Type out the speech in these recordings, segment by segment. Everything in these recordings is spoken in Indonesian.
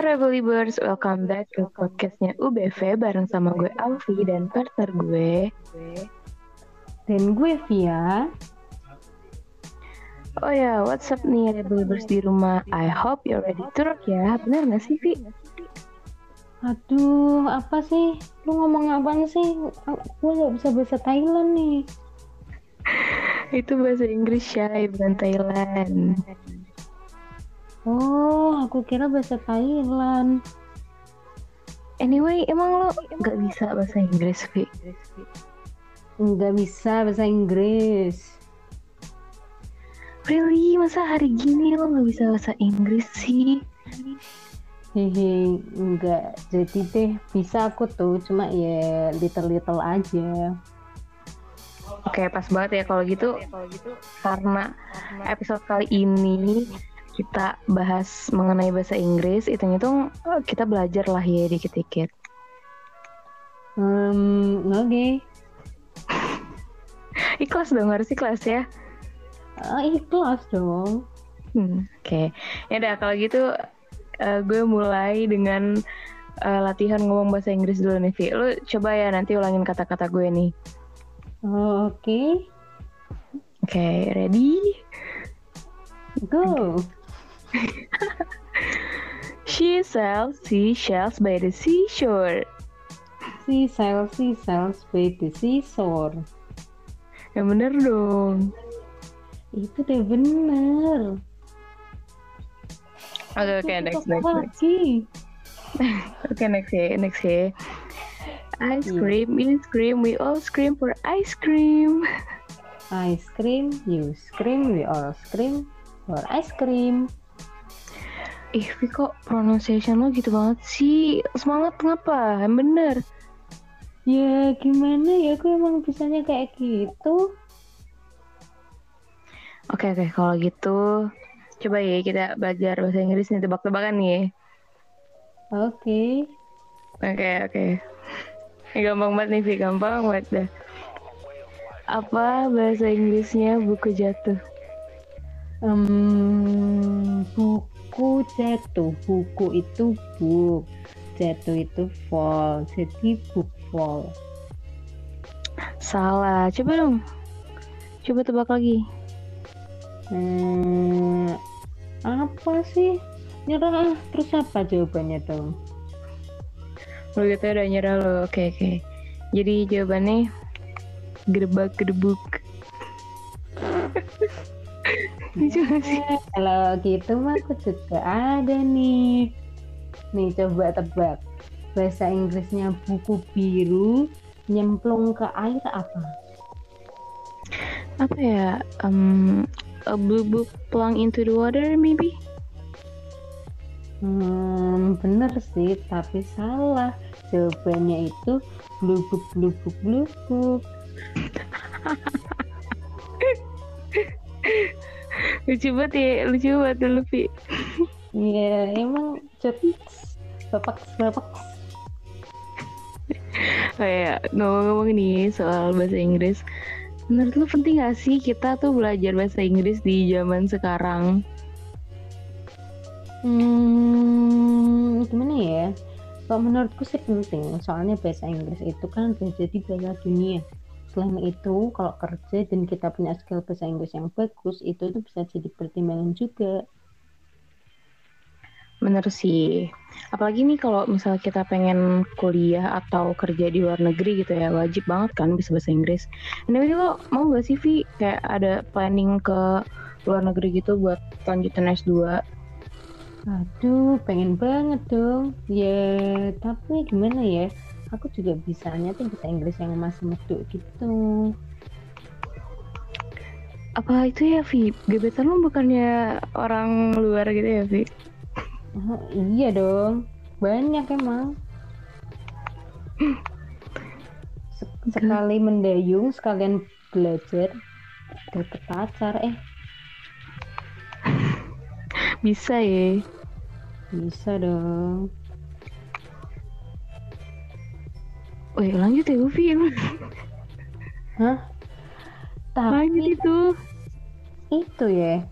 Hai Revelibers, welcome back ke podcastnya UBV bareng sama gue Alfi dan partner gue Dan gue Via. Oh ya, what's up nih Revelibers di rumah I hope you're ready to rock ya Bener gak sih Vi? Aduh, apa sih? Lu ngomong apaan sih? Gue gak bisa bahasa Thailand nih. Itu bahasa Inggris Shay, bukan Thailand Oh, aku kira bahasa Thailand. Anyway, emang lo gak bisa bahasa Inggris, Vi? Nggak bisa bahasa Inggris. Really? Masa hari gini lo gak bisa bahasa Inggris sih? Hehe, enggak. Jadi deh, bisa aku tuh, cuma ya little-little aja. Oke, pas banget ya kalau gitu. Karena episode kali ini kita bahas mengenai bahasa Inggris, hitung-hitung eh, kita belajar lah ya dikit-dikit. Hmm, oke. Ikhlas dong, harus ikhlas ya. Ah, ikhlas dong. Hmm, Oke, ya udah kalau gitu eh, gue mulai dengan eh, latihan ngomong bahasa Inggris dulu nih, Vi. Lu coba ya nanti ulangin kata-kata gue nih. Oh, Oke, Oke, ready? go. She sells seashells by the seashore. Seashell, seashells by the seashore. Yang bener dong. Itu deh bener. Oke, oke, next, Apa next, next. lagi? Oke, next ya, next ya. Ice Iya. cream, ice cream, we all scream for ice cream. Ice cream, you scream, we all scream for ice cream. Ih, Vi kok pronunciation lo gitu banget sih? Semangat? Yang bener. Ya gimana ya, aku emang bisanya kayak gitu. Oke, oke, kalau gitu coba ya kita belajar bahasa Inggris nih tebak-tebakan nih ya. Oke. Oke, oke. Ini gampang banget nih, Vi. Gampang banget dah. Apa bahasa Inggrisnya buku jatuh? Em, buku jatuh, buku itu book, jatuh itu fall, jadi book fall. Salah. Coba dong. Coba tebak lagi. Hmm, apa sih? Nyerah, ah. terus apa jawabannya dong? Lo gitu udah nyerah lo. Oke, oke. Jadi jawabannya gedebak gedebuk. Lucu gak sih? Kalau gitu mah aku juga ada nih. Nih coba tebak. Bahasa Inggrisnya buku biru nyemplung ke air apa? Apa ya? Um, a blue book plung into the water maybe? Hmm, bener sih, tapi salah. Jawabannya itu blubuk blubuk blubuk. Lucu banget ya, lucu banget dulu, Vi. Iya, emang cepet bapak bapak. Oh ya, ngomong-ngomong nih soal bahasa Inggris. Menurut lu penting gak sih kita tuh belajar bahasa Inggris di zaman sekarang? Hmm, gimana ya? Kalau menurutku sih penting, soalnya bahasa Inggris itu kan udah jadi bahasa dunia. Selain itu, kalau kerja dan kita punya skill bahasa Inggris yang bagus, itu tuh bisa jadi pertimbangan juga. Bener sih. Apalagi nih kalau misalnya kita pengen kuliah atau kerja di luar negeri gitu ya, wajib banget kan bisa bahasa Inggris. Anyway, lo mau gak sih, Vi? Kayak ada planning ke luar negeri gitu buat lanjutin S2? Aduh, pengen banget dong. Ya, tapi gimana ya? Aku juga bisanya tuh bahasa Inggris yang masih medok gitu. Apa itu ya, Vi? Gebetan lo bukannya orang luar gitu ya, Vi? Oh, iya dong, banyak emang. Se- Sekali mendayung, sekalian belajar, dapet pacar. Eh, Bisa ya. bisa dong. Wih, lanjut ya, Vi. Hah? Tapi Lanjut itu. itu ya,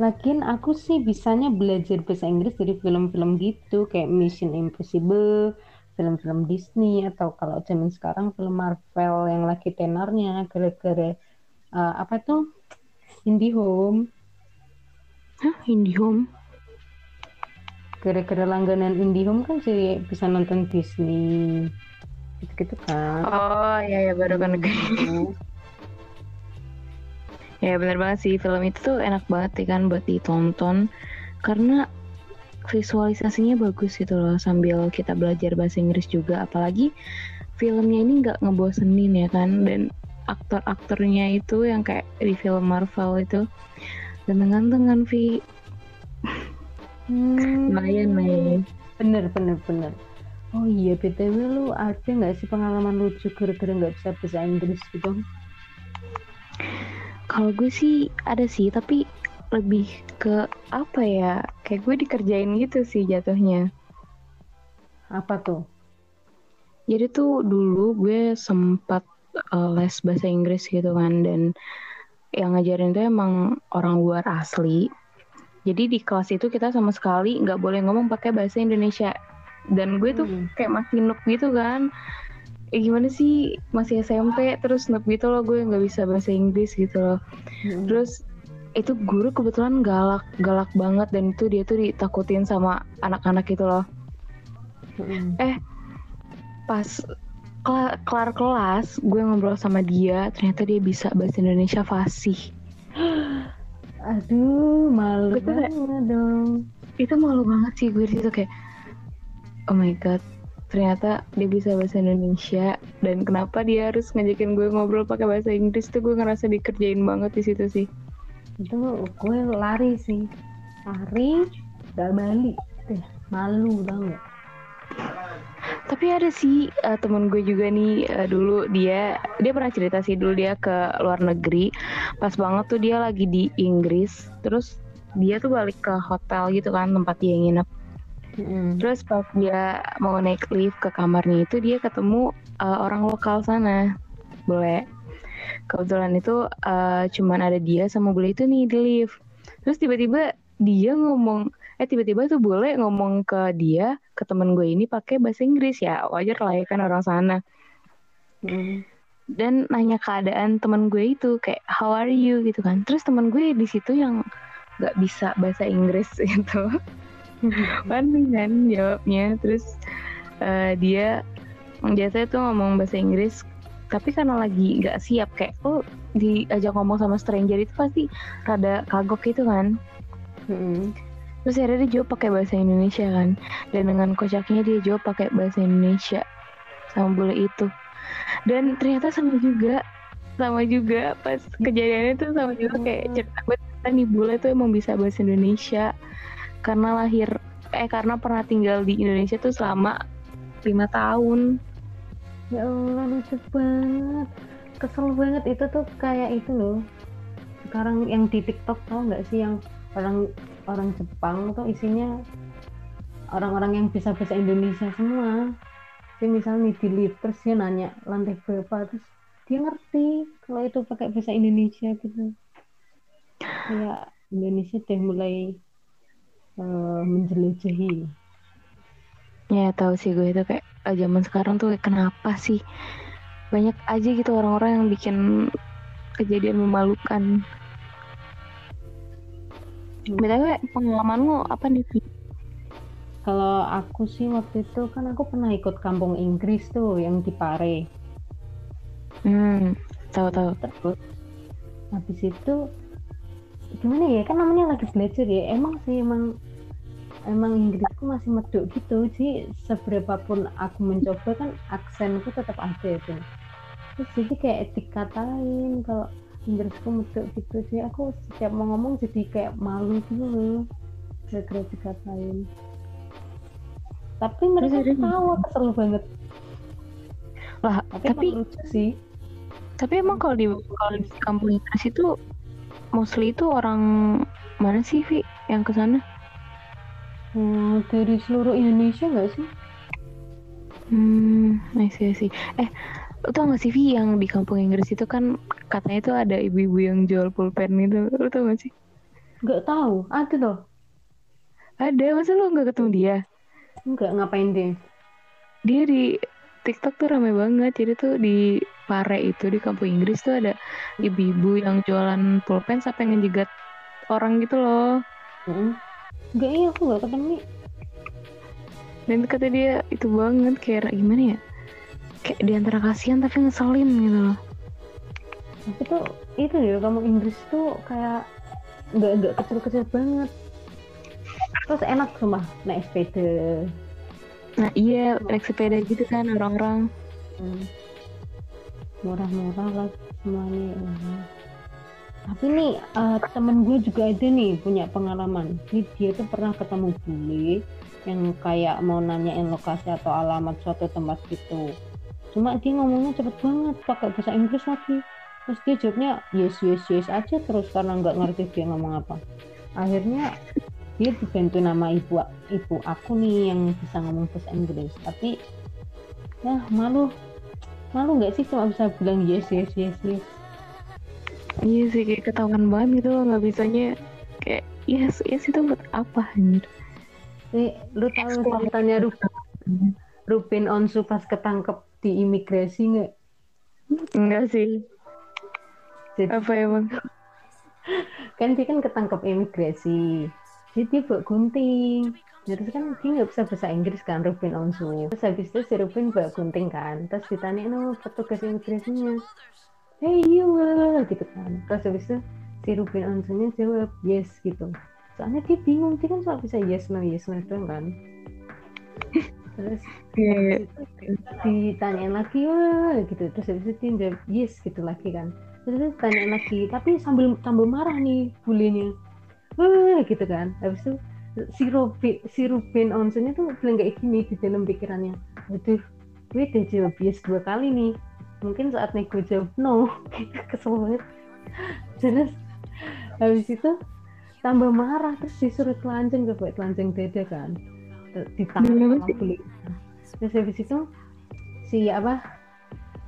Lagian aku sih bisanya belajar bahasa Inggris dari film-film gitu, kayak Mission Impossible, film-film Disney, atau kalau zaman sekarang film Marvel yang lagi tenornya, gara-gara uh, apa tuh IndiHome. Hah, IndiHome? Gara-gara langganan IndiHome kan sih bisa nonton Disney, gitu-gitu kan. Oh iya ya baru kan negeri. ya bener banget sih film itu tuh enak banget ya kan buat ditonton karena visualisasinya bagus gitu loh sambil kita belajar bahasa Inggris juga apalagi filmnya ini nggak ngebosenin ya kan dan aktor-aktornya itu yang kayak di film Marvel itu ganteng-ganteng kan Vi hmm. lumayan nih bener bener bener oh iya btw lu ada nggak sih pengalaman lucu gara-gara nggak bisa bahasa Inggris gitu kalau gue sih ada sih, tapi lebih ke apa ya? Kayak gue dikerjain gitu sih jatuhnya. Apa tuh? Jadi tuh dulu gue sempat uh, les bahasa Inggris gitu kan dan yang ngajarin tuh emang orang luar asli. Jadi di kelas itu kita sama sekali nggak boleh ngomong pakai bahasa Indonesia. Dan gue tuh hmm. kayak masih nuk gitu kan. Eh, gimana sih? Masih SMP terus noob gitu loh gue nggak bisa bahasa Inggris gitu loh. Hmm. terus itu guru kebetulan galak galak banget dan itu dia tuh ditakutin sama anak-anak gitu loh. Hmm. eh pas kelar, kelar kelas gue ngobrol sama dia ternyata dia bisa bahasa Indonesia fasih. Aduh malu banget dong. Itu malu banget sih gue itu kayak oh my god ternyata dia bisa bahasa Indonesia dan kenapa dia harus ngajakin gue ngobrol pakai bahasa Inggris tuh gue ngerasa dikerjain banget di situ sih. Itu gue lari sih. Lari gak balik deh malu banget tapi ada sih uh, temen gue juga nih uh, dulu dia dia pernah cerita sih dulu dia ke luar negeri. Pas banget tuh dia lagi di Inggris terus dia tuh balik ke hotel gitu kan tempat dia nginep Mm. Terus pas dia mau naik lift ke kamarnya itu dia ketemu uh, orang lokal sana, boleh. Kebetulan itu uh, cuman ada dia sama bule itu nih di lift. Terus tiba-tiba dia ngomong, eh tiba-tiba tuh boleh ngomong ke dia, ke temen gue ini pakai bahasa Inggris ya, wajar lah ya kan orang sana. Mm. Dan nanya keadaan temen gue itu kayak how are you gitu kan. Terus temen gue di situ yang nggak bisa bahasa Inggris gitu panik kan jawabnya. Terus uh, dia biasanya tuh ngomong bahasa Inggris tapi karena lagi nggak siap kayak oh diajak ngomong sama stranger itu pasti rada kagok gitu kan? Hmm. terus akhirnya dia jawab pakai bahasa Indonesia kan? Dan dengan kocaknya dia jawab pakai bahasa Indonesia sama bule itu. Dan ternyata sama juga sama juga. Pas kejadiannya tuh sama juga kayak cerita gue nih bule tuh emang bisa bahasa Indonesia karena lahir eh karena pernah tinggal di Indonesia tuh selama lima tahun. Ya Allah lucu banget. Kesel banget. Itu tuh kayak itu loh. Sekarang yang di TikTok tau nggak sih yang orang orang Jepang tuh isinya orang-orang yang bisa bahasa Indonesia semua. Jadi misalnya di lift dia nanya lantai berapa terus dia ngerti kalau itu pakai bahasa Indonesia gitu. Kayak Indonesia deh mulai uh, menjelajahi ya tahu sih gue itu kayak uh, zaman sekarang tuh kenapa sih? Banyak aja gitu orang-orang yang bikin kejadian memalukan. Btw pengalaman lo apa nih? Kalau aku sih waktu itu kan aku pernah ikut kampung Inggris tuh yang di Pare. Hmm tahu tahu terus habis itu gimana ya? Kan namanya lagi belajar ya. Emang sih emang emang Inggrisku masih meduk gitu. Sih seberapa pun aku mencoba kan aksenku tetap ada itu terus jadi kayak dikatain kalau Inggrisku meduk gitu. Sih aku setiap mau ngomong jadi kayak malu gitu loh. Gara-gara dikatain tapi mereka tahu kesel banget. Lah tapi, tapi lucu sih. tapi emang kalau di kalau di kampung Inggris itu mostly itu orang mana sih Vi yang ke sana? Hmm, dari seluruh Indonesia nggak sih? Hmm, I see, I see. Eh, lu tau gak sih Vi yang di kampung Inggris itu kan katanya itu ada ibu-ibu yang jual pulpen gitu, lu tau gak sih? nggak tahu ada loh Ada, masa lu nggak ketemu dia? nggak ngapain deh Dia di TikTok tuh rame banget. Jadi tuh di Pare itu di kampung Inggris tuh ada ibu-ibu yang jualan pulpen sampai ngejegat orang gitu loh. Mm-mm. nggak iya aku nggak ketemu Dan kata dia itu banget kayak gimana ya? Kayak di antara kasihan tapi ngeselin gitu loh. tapi tuh itu ya kamu Inggris tuh kayak nggak nggak kecil-kecil banget terus enak sumpah naik sepeda Nah iya naik sepeda gitu kan orang-orang. Hmm. Murah-murah lah semuanya ya. tapi nih eh, temen gue juga ada nih punya pengalaman. Jadi dia tuh pernah ketemu bule yang kayak mau nanyain lokasi atau alamat suatu tempat gitu. Cuma dia ngomongnya cepet banget pakai bahasa Inggris lagi. Terus dia jawabnya yes yes yes aja terus karena nggak ngerti dia ngomong apa. Akhirnya dia dibantu nama ibu ibu aku nih yang bisa ngomong bahasa Inggris. Tapi ya malu malu nggak sih cuma bisa bilang yes yes yes yes Iya sih kayak ketahuan banget gitu loh nggak bisanya kayak yes yes itu buat apa anjir. Nih, lu tahu ceritanya Ru Ruben Onsu pas ketangkep di imigrasi nggak? Enggak sih. Jadi Apa emang? kan dia kan ketangkep imigrasi. Jadi dia bawa gunting. Terus kan dia nggak bisa bahasa Inggris kan Ruben Onsu. Terus habis itu si Ruben bawa gunting kan. Terus ditanya no petugas imigrasinya. Hey you gitu kan. Terus habis itu si Ruben Onsunya jawab yes gitu. Soalnya dia bingung dia kan cuma bisa yes no yes no doang kan. Terus Kayak ditanyain lagi wah gitu terus habis itu dia jawab yes gitu lagi kan terus dia tanyain lagi tapi sambil sambil marah nih bulenya wah gitu kan habis itu si Robin si Ruben Onsennya tuh bilang kayak gini di dalam pikirannya. Aduh gue udah jawab yes dua kali nih. Mungkin saatnya gue jawab no kesel banget. Terus habis itu tambah marah terus disuruh telanjang coba telanjang dada kan. Sih? bule terus habis itu si apa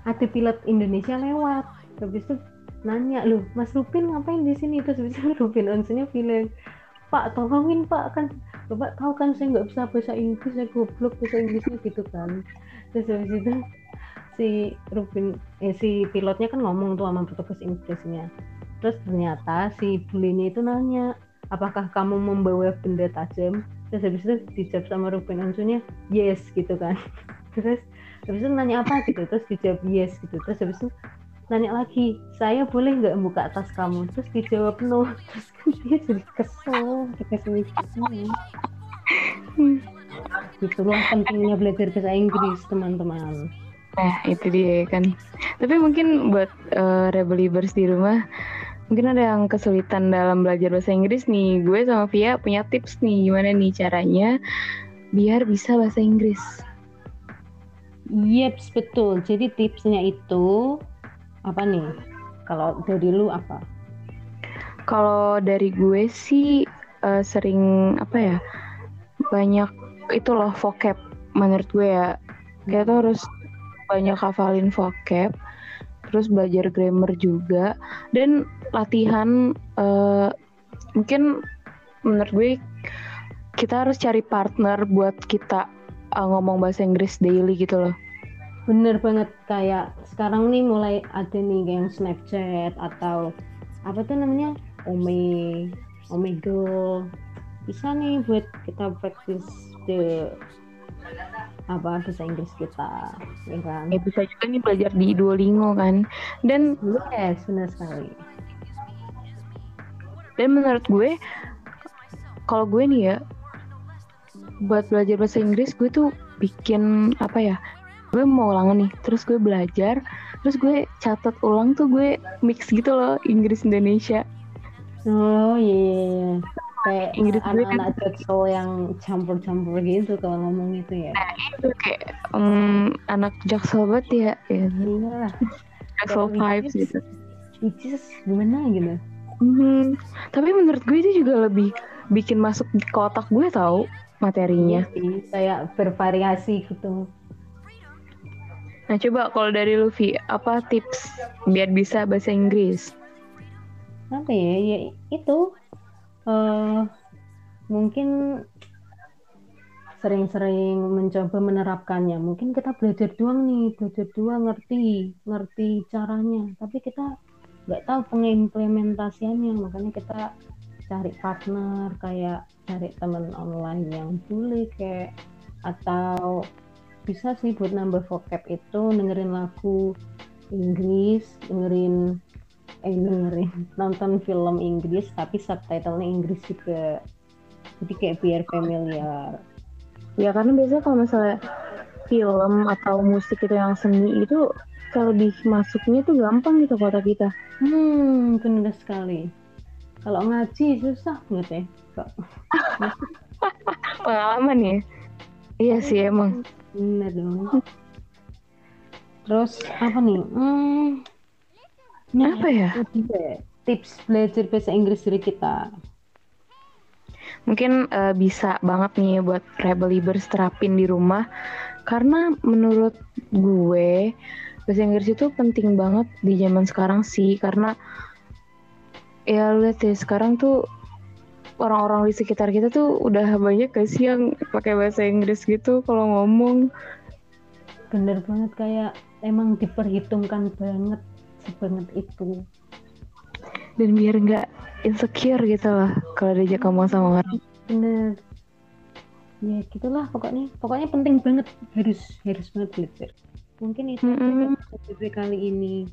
ada pilot Indonesia lewat. Habis itu nanya loh Mas Rupin ngapain di sini? Terus habis itu Rupin onsennya bilang Pak tolongin Pak kan. Bapak tahu kan saya nggak bisa bahasa Inggris saya goblok bahasa Inggrisnya gitu kan. Terus habis itu si Rupin eh, si pilotnya kan ngomong tuh sama petugas Inggrisnya. Terus ternyata si bulenya itu nanya apakah kamu membawa benda tajam? Terus habis itu dijawab sama Ruben Onsunya yes gitu kan. Terus habis itu nanya apa gitu terus dijawab yes gitu. Terus habis itu nanya lagi saya boleh nggak buka tas kamu terus dijawab no terus kan dia jadi kesel dikasih kesel itulah pentingnya belajar bahasa Inggris teman-teman Nah, itu dia kan. Tapi mungkin buat eh, rebelibers di rumah, mungkin ada yang kesulitan dalam belajar bahasa Inggris nih. Gue sama Via punya tips nih, gimana nih caranya biar bisa bahasa Inggris. Yeps betul jadi tipsnya itu apa nih? Kalau dari lu apa? Kalau dari gue sih eh, sering apa ya banyak itu loh vocab menurut gue ya. Kita tuh harus banyak hafalin vocab terus belajar grammar juga dan latihan eh, mungkin menurut gue kita harus cari partner buat kita eh, ngomong bahasa Inggris daily gitu loh Bener banget kayak sekarang nih mulai ada nih yang Snapchat atau apa tuh namanya? Ome Omegle bisa nih buat kita practice the apa bahasa Inggris kita ya kan? Ya bisa juga nih belajar di Duolingo kan? Dan yes benar sekali. Dan menurut gue, kalau gue nih ya, buat belajar bahasa Inggris gue tuh bikin apa ya? Gue mau ulangan nih, terus gue belajar, terus gue catat ulang tuh gue mix gitu loh Inggris Indonesia. oh iya iya, iya. kayak Inggris gue kan- anak-anak jaksel yang campur-campur gitu kalau ngomong itu ya Itu kayak em, anak jaksel banget ya, ya iya jaksel Kalau vibes gitu. which is gimana gitu Mhm. Tapi menurut gue itu juga lebih bikin masuk di kotak gue tahu materinya. Iya sih, kayak bervariasi gitu Nah coba kalau dari Luffy, apa tips biar bisa bahasa Inggris? apa ya ya itu uh, mungkin sering-sering mencoba menerapkannya. Mungkin kita belajar doang nih, belajar doang ngerti, ngerti caranya, tapi kita nggak tahu pengimplementasiannya. Makanya kita cari partner, kayak cari teman online yang boleh kayak atau bisa sih buat nambah vocab itu dengerin lagu Inggris, dengerin eh dengerin nonton film Inggris tapi subtitlenya Inggris juga. Jadi kayak biar familiar. Ya karena biasanya kalau misalnya film atau musik itu yang seni itu kalau lebih masuknya tuh gampang gitu kota kita. Hmm benar sekali. Kalau ngaji susah banget ya kok pengalaman ya? Iya sih emang benar dong. Terus apa nih? Hmm, apa ya? tips belajar bahasa Inggris dari kita. Mungkin uh, bisa banget nih buat Rebelibers terapin di rumah. Karena menurut gue bahasa Inggris itu penting banget di zaman sekarang sih. Karena ya lihat ya sekarang tuh orang-orang di sekitar kita tuh udah banyak gak sih yang pakai bahasa Inggris gitu kalau ngomong? Bener banget kayak emang diperhitungkan banget sebanget itu. Dan biar nggak insecure gitu lah kalau diajak ngomong sama orang. Bener. Ya gitulah pokoknya. Pokoknya penting banget harus harus banget belajar. Mungkin itu mm -hmm. kali ini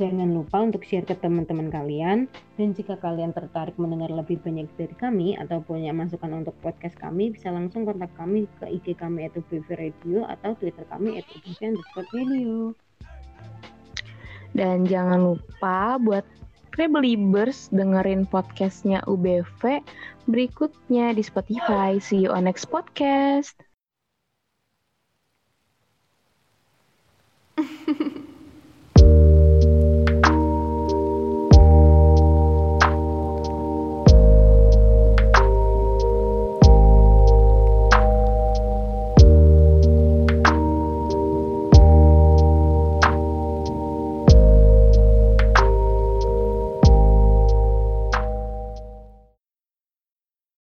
Jangan lupa untuk share ke teman-teman kalian. Dan jika kalian tertarik mendengar lebih banyak dari kami atau punya masukan untuk podcast kami, bisa langsung kontak kami ke IG kami at Radio atau Twitter kami at Radio. Dan jangan lupa buat Rebeliebers dengerin podcastnya UBV berikutnya di Spotify. See you on next podcast.